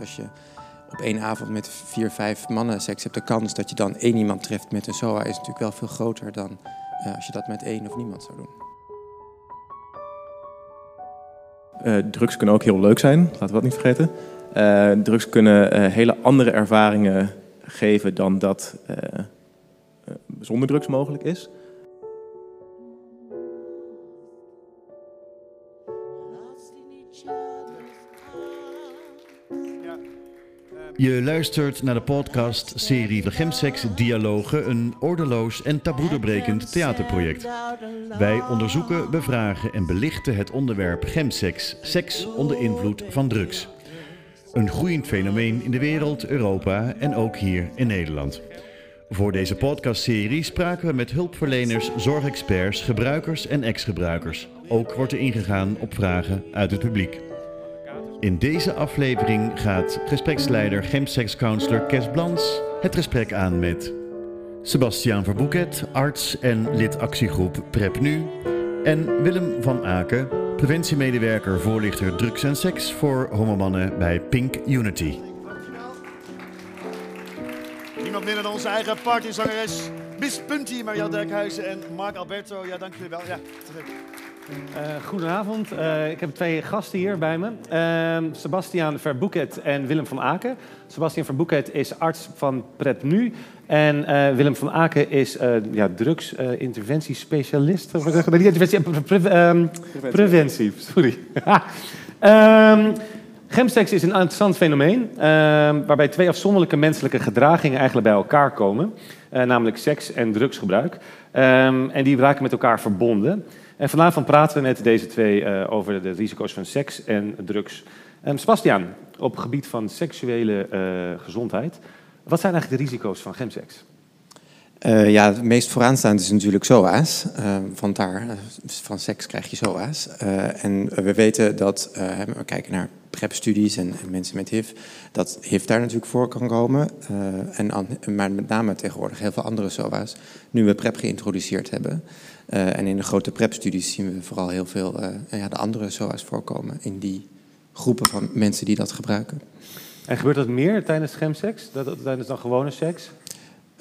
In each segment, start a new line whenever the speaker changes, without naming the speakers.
Als je op één avond met vier, vijf mannen seks hebt, de kans dat je dan één iemand treft met een SOA is natuurlijk wel veel groter dan uh, als je dat met één of niemand zou doen.
Drugs kunnen ook heel leuk zijn, laten we dat niet vergeten. Uh, drugs kunnen hele andere ervaringen geven dan dat zonder drugs mogelijk is.
Je luistert naar de podcast-serie Gemsex Dialogen, een ordeloos en taboedebrekend theaterproject. Wij onderzoeken, bevragen en belichten het onderwerp gemsex, seks onder invloed van drugs. Een groeiend fenomeen in de wereld, Europa en ook hier in Nederland. Voor deze podcastserie spraken we met hulpverleners, zorgexperts, gebruikers en ex-gebruikers. Ook wordt er ingegaan op vragen uit het publiek. In deze aflevering gaat gespreksleider Gemsex-counselor Kes Blans het gesprek aan met Sebastiaan Verboeket, arts en lid actiegroep PrEP Nu en Willem van Aken, preventiemedewerker voorlichter drugs en seks voor homomannen bij Pink Unity.
Niemand minder dan onze eigen partyzangeres Miss Punty, Maria Dijkhuizen en Mark Alberto. Ja, dank jullie wel. Ja,
uh, goedenavond. Uh, ik heb twee gasten hier bij me. Uh, Sebastiaan Verboeket en Willem van Aken. Sebastiaan Verboeket is arts van PrEP Nu. En uh, Willem van Aken is ja, drugsinterventiespecialist. Uh, interventie, pre ehm, preventie. sorry. um, is een interessant fenomeen waarbij twee afzonderlijke menselijke gedragingen eigenlijk bij elkaar komen. namelijk seks en drugsgebruik. en die raken met elkaar verbonden. En vanavond praten we met deze twee uh, over de risico's van seks en drugs. Um, Sebastian, op het gebied van seksuele uh, gezondheid, wat zijn eigenlijk de risico's van gemseks?
Uh, ja, het meest vooraanstaand is natuurlijk SOA's. Uh, want daar, van seks krijg je SOA's. En we weten dat, we kijken naar PrEP-studies en, en, mensen met HIV, dat HIV daar natuurlijk voor kan komen. en, maar met name tegenwoordig heel veel andere SOA's, nu we PrEP geïntroduceerd hebben. Uh, en in de grote PrEP-studies zien we vooral heel veel uh, ja, de andere SOA's voorkomen in die groepen van mensen die dat gebruiken.
En gebeurt dat meer tijdens gemseks, dat, tijdens dan gewone seks?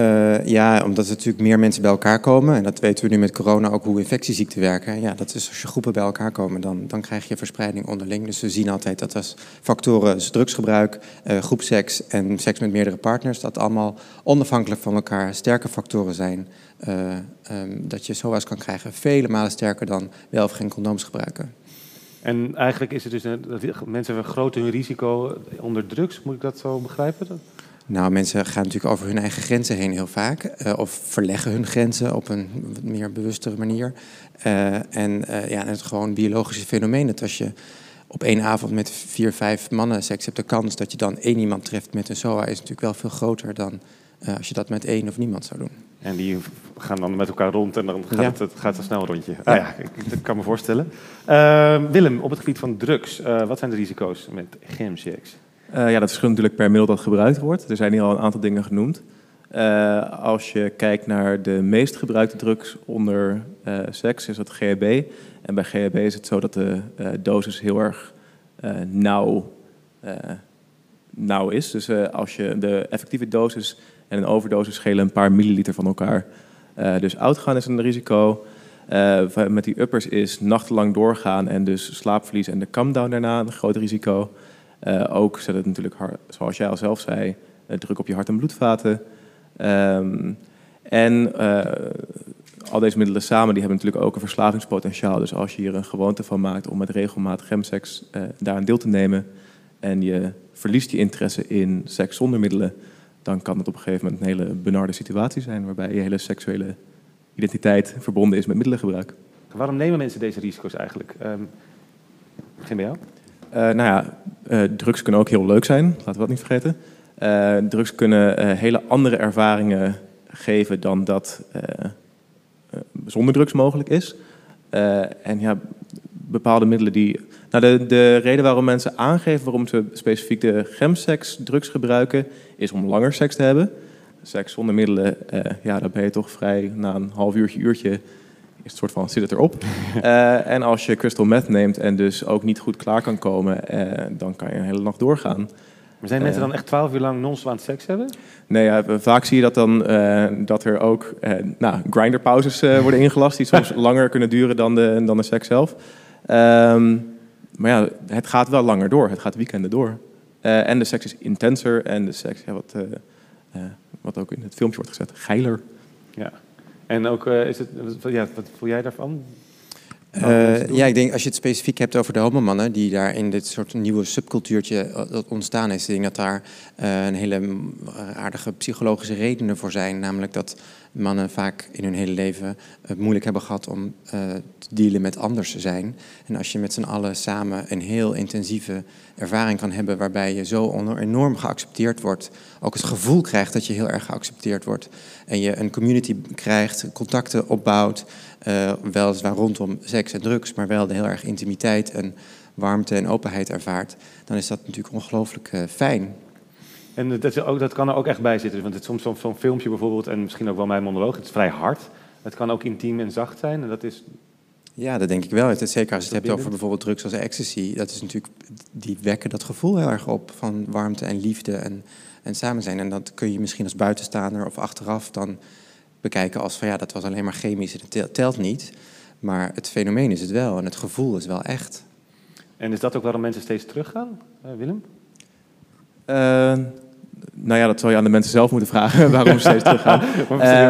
Uh, ja, omdat er natuurlijk meer mensen bij elkaar komen. En dat weten we nu met corona ook hoe infectieziekten werken. Ja, dat is als je groepen bij elkaar komen, dan, dan krijg je verspreiding onderling. Dus we zien altijd dat als factoren, drugsgebruik, uh, groepseks en seks met meerdere partners, dat allemaal onafhankelijk van elkaar sterke factoren zijn. Uh, um, dat je SOA's kan krijgen, vele malen sterker dan wel of geen condooms gebruiken.
En eigenlijk is het dus dat mensen vergroten hun risico onder drugs, moet ik dat zo begrijpen?
Nou, mensen gaan natuurlijk over hun eigen grenzen heen heel vaak. Uh, of verleggen hun grenzen op een wat meer bewustere manier. Uh, en uh, ja, het gewoon biologische fenomeen. Dat als je op één avond met vier, vijf mannen seks hebt, de kans dat je dan één iemand treft met een SOA is natuurlijk wel veel groter dan als je dat met één of niemand zou doen.
En die gaan dan met elkaar rond en dan gaat, ja. het, het, gaat een snel rondje. Ah, ja, ik, dat kan me voorstellen. Willem, op het gebied van drugs, wat zijn de risico's met GMCX?
Uh, ja, dat verschilt natuurlijk per middel dat gebruikt wordt. Er zijn hier al een aantal dingen genoemd. Uh, als je kijkt naar de meest gebruikte drugs onder uh, seks, is dat GHB. En bij GHB is het zo dat de dosis heel erg nauw, is. Dus als je de effectieve dosis en een overdosis schelen een paar milliliter van elkaar. dus uitgaan is een risico. met die uppers is nachtenlang doorgaan en dus slaapverlies en de come down daarna een groot risico. Uh, ook zet het natuurlijk, zoals jij al zelf zei, uh, druk op je hart- en bloedvaten. Um, en uh, al deze middelen samen die hebben natuurlijk ook een verslavingspotentiaal. Dus als je hier een gewoonte van maakt om met regelmatig gemseks daaraan deel te nemen... en je verliest je interesse in seks zonder middelen... dan kan het op een gegeven moment een hele benarde situatie zijn... waarbij je hele seksuele identiteit verbonden is met middelengebruik.
Waarom nemen mensen deze risico's eigenlijk? Um, begin bij jou.
Uh, nou ja, uh, drugs kunnen ook heel leuk zijn, laten we dat niet vergeten. Uh, drugs kunnen hele andere ervaringen geven dan dat zonder drugs mogelijk is. en ja, bepaalde middelen die Nou, de, de reden waarom mensen aangeven waarom ze specifiek de chemsex drugs gebruiken, is om langer seks te hebben. Seks zonder middelen, eh, ja, dan ben je toch vrij na een half uurtje, uurtje, is het soort van zit het erop. Eh, en als je crystal meth neemt en dus ook niet goed klaar kan komen, eh, dan kan je een hele nacht doorgaan.
Maar zijn mensen
Eh.
dan echt twaalf uur lang non-stop aan het seks hebben?
Nee, ja, vaak zie je dat dan dat er ook nou, grinderpauzes eh, worden ingelast, die soms langer kunnen duren dan de, dan de seks zelf. Ehm, maar ja, het gaat wel langer door. Het gaat weekenden door. En de seks is intenser en de seks, ja, wat, wat ook in het filmpje wordt gezet, geiler.
Ja. En ook, eh, is het, wat- ja, wat voel jij daarvan?
Eh, ja, ik denk als je het specifiek hebt over de homomannen, die daar in dit soort nieuwe subcultuurtje eh, dat ontstaan is, ik denk dat daar een hele mm, aardige psychologische redenen voor zijn. Namelijk dat mannen vaak in hun hele leven het moeilijk hebben gehad om eh, te dealen met anders zijn. En als je met z'n allen samen een heel intensieve ervaring kan hebben, waarbij je zo enorm geaccepteerd wordt, ook het gevoel krijgt dat je heel erg geaccepteerd wordt, en je een community krijgt, contacten opbouwt, eh weliswaar rondom seks en drugs, maar wel de heel erg intimiteit en warmte en openheid ervaart, dan is dat natuurlijk ongelooflijk eh, fijn.
En dat, ook, dat kan er ook echt bij zitten. Want het, soms zo'n filmpje bijvoorbeeld, en misschien ook wel mijn monoloog, het is vrij hard. Het kan ook intiem en zacht zijn. En dat is,
Ja, dat denk ik wel. Het is zeker als je het hebt over bijvoorbeeld drugs als ecstasy. Dat is natuurlijk, die wekken dat gevoel heel erg op van warmte en liefde en, en samen zijn. En dat kun je misschien als buitenstaander of achteraf dan bekijken als van ja, dat was alleen maar chemisch en het tel- telt niet. Maar het fenomeen is het wel en het gevoel is wel echt.
en is dat ook waarom mensen steeds teruggaan, eh, Willem?
Eh, nou ja, dat zou je aan de mensen zelf moeten vragen, waarom ze steeds teruggaan.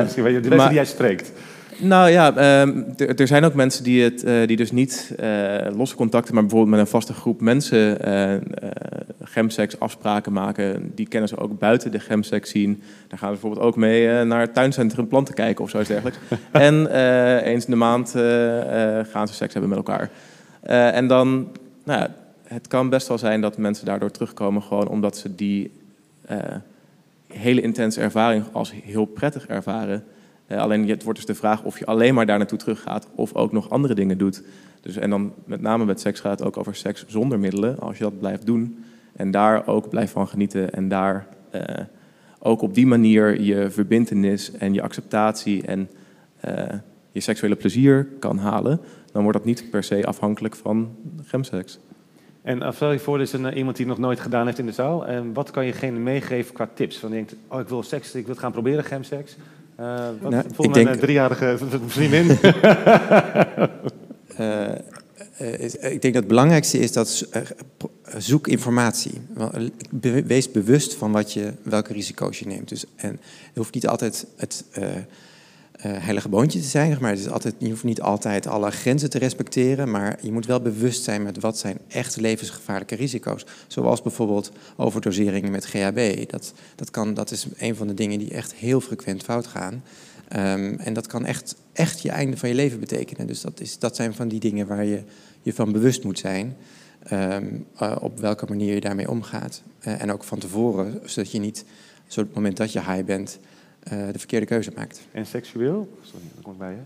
Misschien, je, de mensen die jij spreekt.
Nou ja, ehm, er- zijn ook mensen die, het, eh, die dus niet eh, losse contacten, maar bijvoorbeeld met een vaste groep mensen eh gemseks afspraken maken. Die kennen ze ook buiten de gemseks zien. Daar gaan ze bijvoorbeeld ook mee naar het tuincentrum planten kijken of zoiets dergelijks. en eens in de maand gaan ze seks hebben met elkaar. En dan, nou ja, het kan best wel zijn dat mensen daardoor terugkomen gewoon omdat ze die eh, hele intense ervaring als heel prettig ervaren. Eh, alleen het wordt dus de vraag of je alleen maar daar naartoe teruggaat of ook nog andere dingen doet. Dus, en dan met name met seks gaat het ook over seks zonder middelen. Als je dat blijft doen en daar ook blijft van genieten en daar eh, ook op die manier je verbintenis en je acceptatie en je seksuele plezier kan halen, dan wordt dat niet per se afhankelijk van gemseks.
En uh, stel je voor, er is een, eh, iemand die het nog nooit gedaan heeft in de zaal. En wat kan je degene meegeven qua tips? Van je denkt, oh, ik wil seks, ik wil het gaan proberen, gemseks. Uh, wat
Nou, ik
mijn
denk-
eh, driejarige vriendin?
Eh, eh, ik denk dat het belangrijkste is dat eh, zoek informatie. Eh, Wees bewust van wat je, welke risico's je neemt. Dus, en het hoeft niet altijd het eh, eh, heilige boontje te zijn, maar het is altijd, je hoeft niet altijd alle grenzen te respecteren, maar je moet wel bewust zijn met wat zijn echt levensgevaarlijke risico's. Zoals bijvoorbeeld overdoseringen met GHB. Dat, dat, kan, dat is een van de dingen die echt heel frequent fout gaan. Ehm, en dat kan echt, echt je einde van je leven betekenen. Dus dat, is, dat zijn van die dingen waar je je van bewust moet zijn. ehm, eh, op welke manier je daarmee omgaat. Eh, en ook van tevoren, zodat je niet, zo op het moment dat je high bent, eh, de verkeerde keuze maakt.
en seksueel? Sorry, dat komt bij je.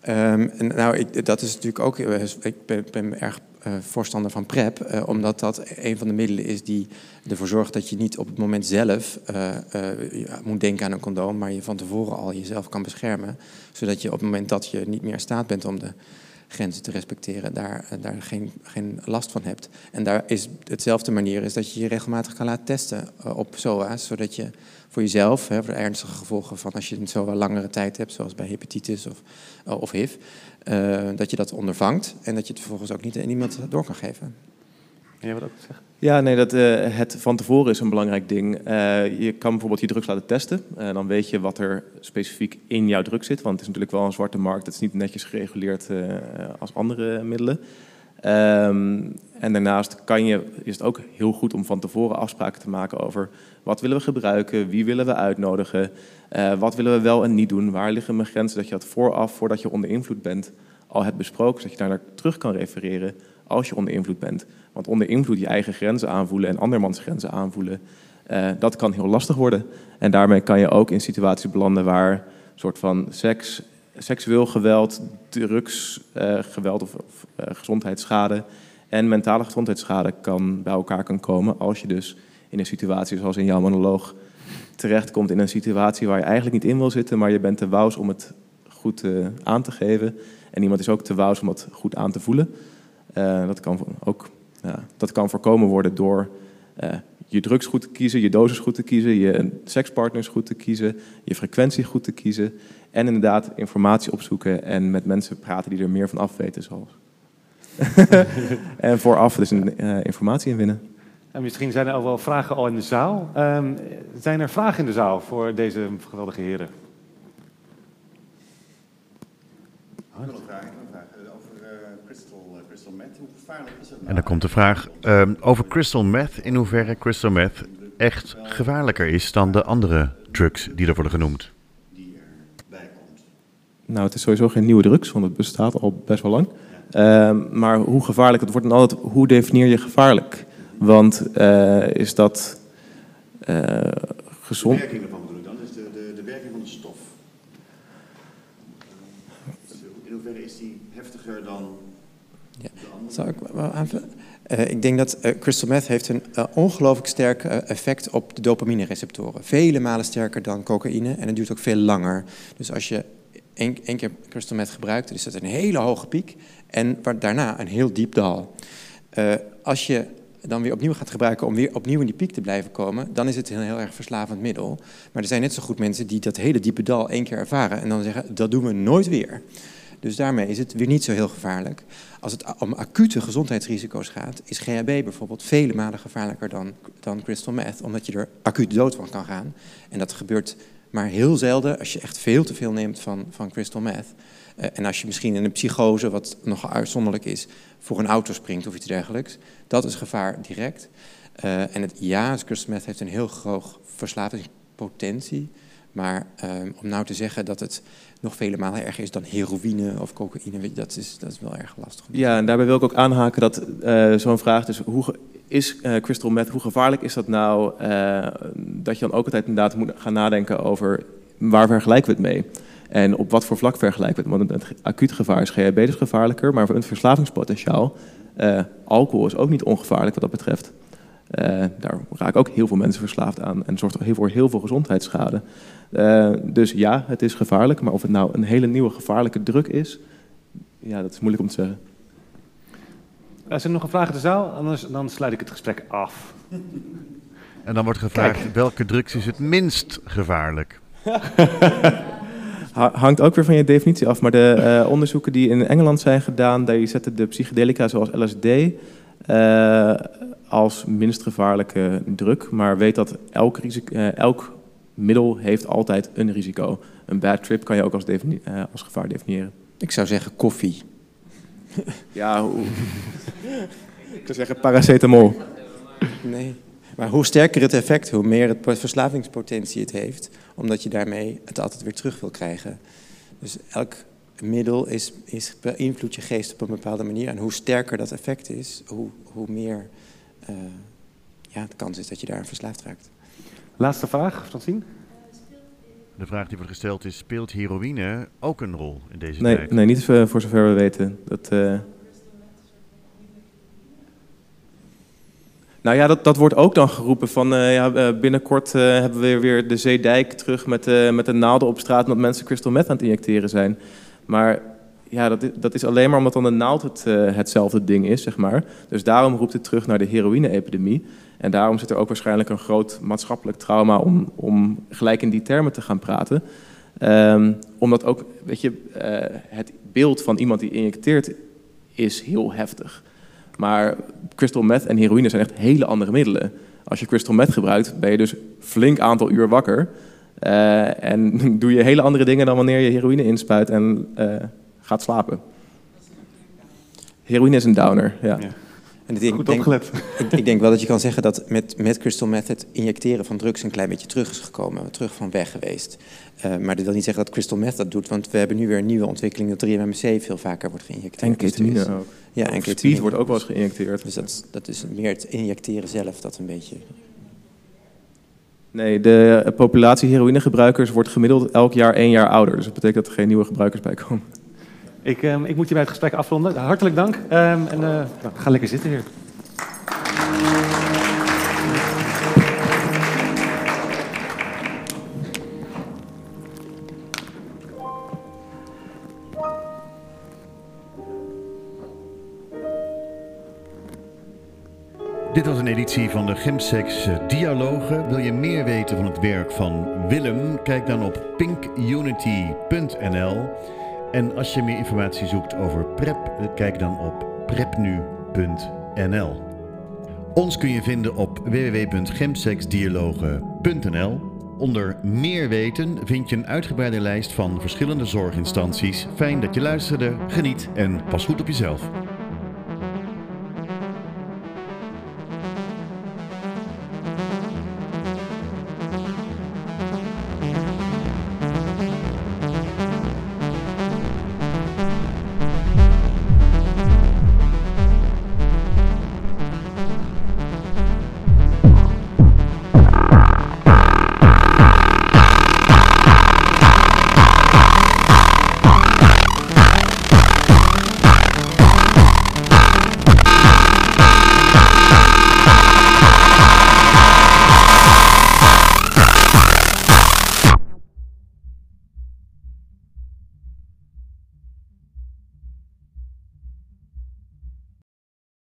Ehm, nou, ik, dat is natuurlijk ook. eh, Ik ben, ben erg eh, voorstander van PrEP, eh, omdat dat een van de middelen is die ervoor zorgt dat je niet op het moment zelf eh, eh, moet denken aan een condoom, maar je van tevoren al jezelf kan beschermen, zodat je op het moment dat je niet meer in staat bent om de grenzen te respecteren, daar, eh, daar geen, geen last van hebt. En daar is hetzelfde manier is dat je je regelmatig kan laten testen eh, op SOA's, zodat je voor jezelf, hè, voor de ernstige gevolgen van als je een wel langere tijd hebt, zoals bij hepatitis of, eh, of HIV, dat je dat ondervangt en dat je het vervolgens ook niet aan iemand door kan geven.
En jij wat ook zeggen?
Ja, nee, dat, eh, het van tevoren is een belangrijk ding. Eh, je kan bijvoorbeeld je drugs laten testen. Eh, dan weet je wat er specifiek in jouw drug zit. Want het is natuurlijk wel een zwarte markt. Het is niet netjes gereguleerd als andere middelen. Ehm, en daarnaast kan je, is het ook heel goed om van tevoren afspraken te maken over wat willen we gebruiken, wie willen we uitnodigen, wat willen we wel en niet doen, waar liggen mijn grenzen, dat je dat vooraf, voordat je onder invloed bent, al hebt besproken, zodat je daar naar terug kan refereren als je onder invloed bent. Want onder invloed je eigen grenzen aanvoelen en andermans grenzen aanvoelen, eh, dat kan heel lastig worden. En daarmee kan je ook in situaties belanden waar een soort van seks, seksueel geweld, drugs, eh, geweld of, eh, gezondheidsschade en mentale gezondheidsschade kan bij elkaar kan komen als je dus in een situatie zoals in jouw monoloog terechtkomt in een situatie waar je eigenlijk niet in wil zitten, maar je bent te wous om het goed aan te geven. En iemand is ook te wous om het goed aan te voelen. Uh, dat, kan ook, ja, dat kan voorkomen worden door uh, je drugs goed te kiezen, je dosis goed te kiezen, je sekspartners goed te kiezen, je frequentie goed te kiezen. En inderdaad informatie opzoeken en met mensen praten die er meer van af weten. Zoals. en vooraf dus een, informatie inwinnen.
En misschien zijn er al wel vragen al in de zaal. Um, zijn er vragen in de zaal voor deze geweldige heren?
Ik wil een vraag, over uh, crystal, uh, crystal meth. Hoe gevaarlijk is dat nou? En dan komt de vraag uh, over crystal meth. In hoeverre crystal meth echt gevaarlijker is dan de andere drugs die er worden genoemd? Die
erbij komt. Nou, het is sowieso geen nieuwe drugs, want het bestaat al best wel lang. Ehm, maar hoe gevaarlijk, het wordt dan altijd, hoe definieer je gevaarlijk? Want uh, is dat uh, gezond?
De werking ervan bedoel ik dan, is de, de, de werking van de stof. In hoeverre is die heftiger dan ja. de andere?
Ik? Uh, ik denk dat uh, crystal meth heeft een uh, ongelooflijk sterk effect op de dopamine-receptoren. Vele malen sterker dan cocaïne en het duurt ook veel langer. Dus als je één, één keer crystal meth gebruikt, dan is dat een hele hoge piek en daarna een heel diep dal. als je dan weer opnieuw gaat gebruiken om weer opnieuw in die piek te blijven komen, dan is het een heel erg verslavend middel. Maar er zijn net zo goed mensen die dat hele diepe dal één keer ervaren en dan zeggen, dat doen we nooit weer. Dus daarmee is het weer niet zo heel gevaarlijk. Als het om acute gezondheidsrisico's gaat, is GHB bijvoorbeeld vele malen gevaarlijker dan, dan crystal meth, omdat je er acuut dood van kan gaan. En dat gebeurt maar heel zelden als je echt veel te veel neemt van, van crystal meth. Uh, en als je misschien in een psychose, wat nogal uitzonderlijk is, voor een auto springt of iets dergelijks. Dat is gevaar direct. Uh, en het ja, crystal meth heeft een heel hoog verslavingspotentie. Maar um, om nou te zeggen dat het nog vele malen erger is dan heroïne of cocaïne, dat is, dat is wel erg lastig.
Ja, en daarbij wil ik ook aanhaken dat uh, zo'n vraag, dus hoe is uh, crystal meth, hoe gevaarlijk is dat nou, uh, dat je dan ook altijd inderdaad moet gaan nadenken over waar vergelijken we het mee? En op wat voor vlak vergelijken we het? Want het acuut gevaar is GHB dus gevaarlijker, maar voor een verslavingspotentiaal, alcohol is ook niet ongevaarlijk wat dat betreft. Uh, daar raken ook heel veel mensen verslaafd aan en zorgt voor heel veel gezondheidsschade. Uh, dus ja, het is gevaarlijk, maar of het nou een hele nieuwe gevaarlijke druk is, ja, dat is moeilijk om te zeggen.
Is er nog een vraag in de zaal? Anders dan sluit ik het gesprek af.
En dan wordt gevraagd, Kijk. welke drugs is het minst gevaarlijk?
Hangt ook weer van je definitie af, maar de uh, onderzoeken die in Engeland zijn gedaan, daar zetten de psychedelica zoals LSD als minst gevaarlijke druk, maar weet dat elk, risico, uh, elk middel heeft altijd een risico. Een bad trip kan je ook als, uh, als gevaar definiëren.
Ik zou zeggen koffie.
ja, hoe... ik zou zeggen paracetamol.
Nee, maar hoe sterker het effect, hoe meer het verslavingspotentie het heeft, omdat je daarmee het altijd weer terug wil krijgen. Dus elk middel is, is beïnvloedt je geest op een bepaalde manier. En hoe sterker dat effect is, hoe, hoe meer uh, ja, de kans is dat je daar verslaafd raakt.
Laatste vraag, Francine.
De vraag die wordt gesteld is, speelt heroïne ook een rol in deze
nee,
tijd?
Nee, niet voor zover we weten. Dat, uh... Nou ja, dat, dat wordt ook dan geroepen van uh, ja, binnenkort uh, hebben we weer de zeedijk terug met, met de naalden op straat omdat mensen crystal meth aan het injecteren zijn. Maar ja, dat, is, dat is alleen maar omdat dan de naald het, uh, hetzelfde ding is, zeg maar. Dus daarom roept het terug naar de heroïne-epidemie. En daarom zit er ook waarschijnlijk een groot maatschappelijk trauma om, om gelijk in die termen te gaan praten. Um, omdat ook, weet je, uh, het beeld van iemand die injecteert is heel heftig. Maar crystal meth en heroïne zijn echt hele andere middelen. Als je crystal meth gebruikt, ben je dus flink aantal uur wakker. Uh, en doe je hele andere dingen dan wanneer je heroïne inspuit en gaat slapen. Heroïne is een downer, ja. ja.
En ik denk, Goed opgelet.
Ik, ik, denk wel dat je kan zeggen dat met, met crystal meth het injecteren van drugs een klein beetje terug is gekomen, terug van weg geweest. Uh, maar dat wil niet zeggen dat crystal meth dat doet, want we hebben nu weer een nieuwe ontwikkeling dat 3-MMC veel vaker wordt geïnjecteerd.
En ketamine dus ook.
Ja,
en ketamine. Speed wordt ook wel eens geïnjecteerd.
Dus dat, dat is meer het injecteren zelf dat een beetje...
Nee, de populatie heroïnegebruikers wordt gemiddeld elk jaar één jaar ouder. Dus dat betekent dat er geen nieuwe gebruikers bij komen.
Ik, ehm, ik moet hierbij het gesprek afronden. Hartelijk dank ehm, en eh, nou, ga lekker zitten hier.
Van de Gemsex Dialogen. Wil je meer weten van het werk van Willem? Kijk dan op pinkunity.nl. En als je meer informatie zoekt over PrEP, kijk dan op prepnu.nl. Ons kun je vinden op www.gemsexdialogen.nl. Onder meer weten vind je een uitgebreide lijst van verschillende zorginstanties. Fijn dat je luisterde, geniet en pas goed op jezelf.